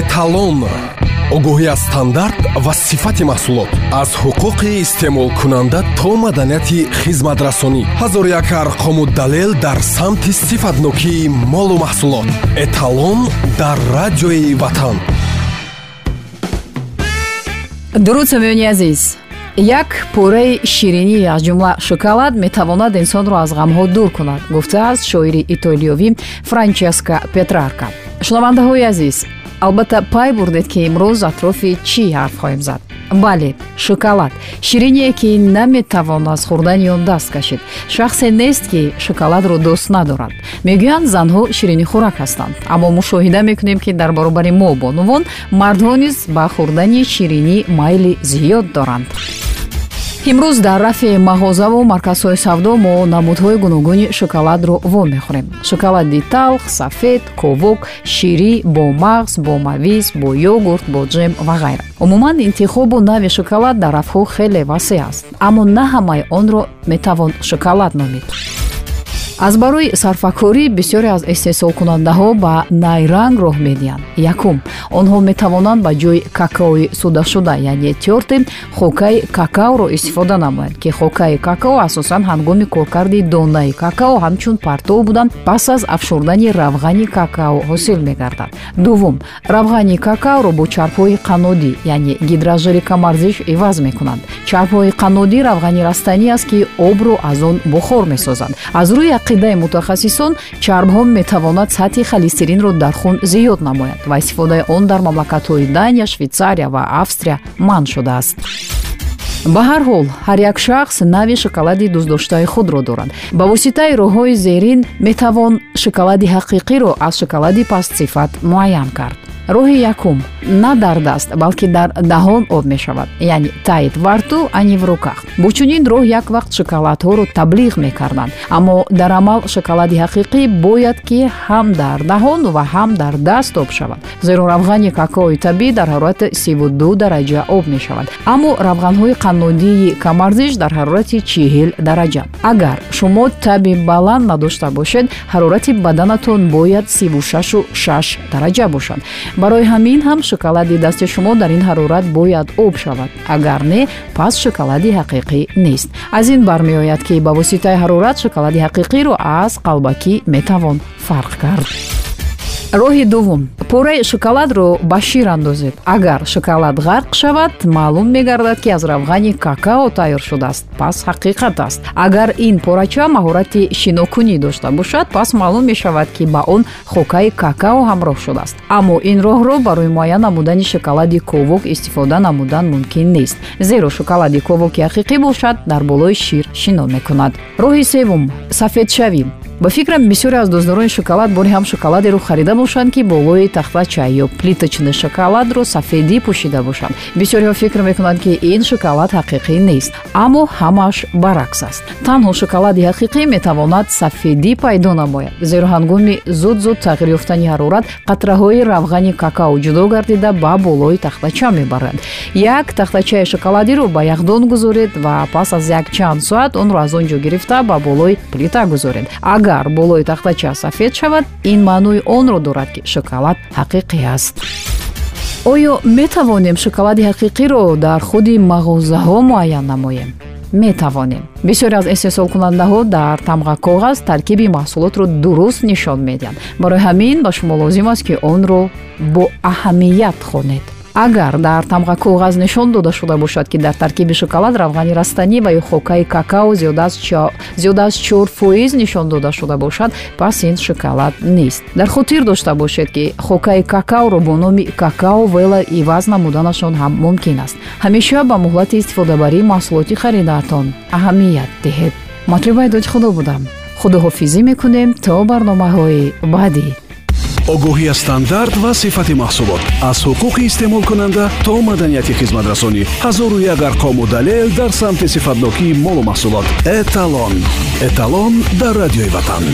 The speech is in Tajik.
эталон огоҳӣ аз стандарт ва сифати маҳсулот. Аз ҳуқуқи истеъмолкунанда то маданияти хизматрасонӣ. Ҳазор як арқому далел дар самти сифатнокии молу маҳсулот. Эталон дар радиои ватан. Дуруд самиёни азиз. Як пӯраи ширинӣ аз ҷумла шоколад метавонад инсонро аз ғамҳо дур кунад гуфтааст шоири итолиёвӣ франческа петрарка. Шунавандаҳои азиз албатта пай бурдед ки имрӯз атрофи чӣ ҳарф хоҳем зад? Бале шоколад. Шириние ки наметавон аз хӯрдани он даст кашид. Шахсе нест ки шоколадро дӯст надорад. Мегӯянд занҳо ширинихӯрак ҳастанд. Аммо мушоҳида мекунем ки дар баробари мо бонувон мардҳо низ ба хӯрдани ширинӣ майли зиёд доранд имрӯз дар рафи мағозаву марказҳои савдо мо намудҳои гуногуни шоколадро вомехӯрем шоколади талх сафед ковок ширӣ бо мағз бо мавиз бо йогурт бо ҷем ва ғайра. Умуман интихобу нави шоколад дар рафҳо хеле васеъ аст аммо на ҳамаи онро метавон шоколад номид аз барои сарфакорӣ бисёре аз истеҳсолкунандаҳо ба найранг роҳ медиҳанд. Якум онҳо метавонанд ба ҷои какаои судашуда яъне тёрте хокаи какаоро истифода намоянд ки хокаи какао асосан ҳангоми коркарди донаи какао ҳамчун партов буда пас аз афшурдани равғани какао ҳосил мегардад. Дуввум равғани какаоро бо чарбҳои қаннодӣ яъне гидражери камарзиш иваз мекунанд. Чарбҳои қаннодӣ равғани растанӣ аст ки обро аз он бухор месозанд. Аз рӯи ақидаи мутахассисон чарбҳо метавонад сатҳи холестеринро дар хун зиёд намояд ва истифодаи он дар мамлакатҳои дания швейтсария ва австрия манъ шудааст. Ба ҳар ҳол ҳар як шахс нави шоколади дӯстдоштаи худро дорад. Ба воситаи роҳҳои зерин метавон шоколади ҳақиқиро аз шоколади пастсифат муайян кард роҳи якум на дар даст балки дар даҳон об мешавад яъне таит варту ани в руках бо чунин роҳ як вақт шоколадҳоро таблиғ мекарданд аммо дар амал шоколади ҳақиқӣ бояд ки ҳам дар даҳон ва ҳам дар даст об шавад. Зеро равғани какои табиӣ дар ҳарорати сиву ду дараҷа об мешавад. Аммо равғанҳои қаннодии камарзиш дар ҳарорати чиҳил дараҷа. Агар шумо таби баланд надошта бошед ҳарорати баданатон бояд сиву шашу шаш дараҷа бошад барои ҳамин ҳам шоколади дасти шумо дар ин ҳарорат бояд об шавад. Агар не пас шоколади ҳақиқӣ нест. Аз ин бармеояд ки ба воситаи ҳарорат шоколади ҳақиқиро аз қалбакӣ метавон фарқ кард роҳи дуввум. пӯраи шоколадро ба шир андозед. Агар шоколад ғарқ шавад маълум мегардад ки аз равғани какао тайёр шудааст. Пас ҳақиқат аст. Агар ин пӯрача маҳорати шинокунӣ дошта бошад пас маълум мешавад ки ба он хокаи какао ҳамроҳ шудааст. Аммо ин роҳро барои муайян намудани шоколади ковок истифода намудан мумкин нест. Зеро шоколади ковоки ҳақиқӣ бошад дар болои шир шино мекунад. Роҳи севум. Сафедшавӣ ба фикрам бисёре аз дӯстдорони шоколад боре ҳам шоколадеро харида бошанд ки болои тахтача ё плиточный шоколадро сафедӣ пӯшида бошанд. Бисёреҳо фикр мекунанд ки ин шоколад ҳақиқӣ нест аммо ҳамааш баръакс аст. Танҳо шоколади ҳақиқӣ метавонад сафедӣ пайдо намояд зеро ҳангоми зуд зуд тағйир ёфтани ҳарорат қатраҳои равғани какао ҷудо гардида ба болои тахтача мебаранд як тахтачаи шоколадиро ба яхдон гузоред ва пас аз якчанд соат онро аз он ҷо гирифта ба болои плита гузоред. Агар агар болои тахтача сафед шавад ин маънӯи онро дорад ки шоколад ҳақиқӣ аст. Оё метавонем шоколади ҳақиқиро дар худи мағозаҳо муайян намоем? Метавонем. Бисёре аз истеҳсолкунандаҳо дар тамға коғаз таркиби маҳсулотро дуруст нишон медиҳанд. Барои ҳамин ба шумо лозим аст ки онро бо аҳамият хонед агар дар тамға коғаз нишон дода шуда бошад ки дар таркиби шоколад равғани растанӣ ва ё хокаи какао зиёда аз чор фоиз нишон дода шуда бошад пас ин шоколад нест. Дар хотир дошта бошед ки хокаи какаоро бо номи какао вела иваз намуданашон ҳам мумкин аст. Ҳамеша ба муҳлати истифодабарии маҳсулоти харидаатон. Аҳамият диҳед матлибаи доҷ худо будам. Худоҳофизӣ мекунем то барномаҳои баъдӣ огоҳӣ аз стандарт ва сифати маҳсулот. Аз ҳуқуқи истеъмолкунанда то маданияти хизматрасонӣ ҳазору як арқому далел дар самти сифатнокии молу маҳсулот. Эталон. Эталон дар радиои ватан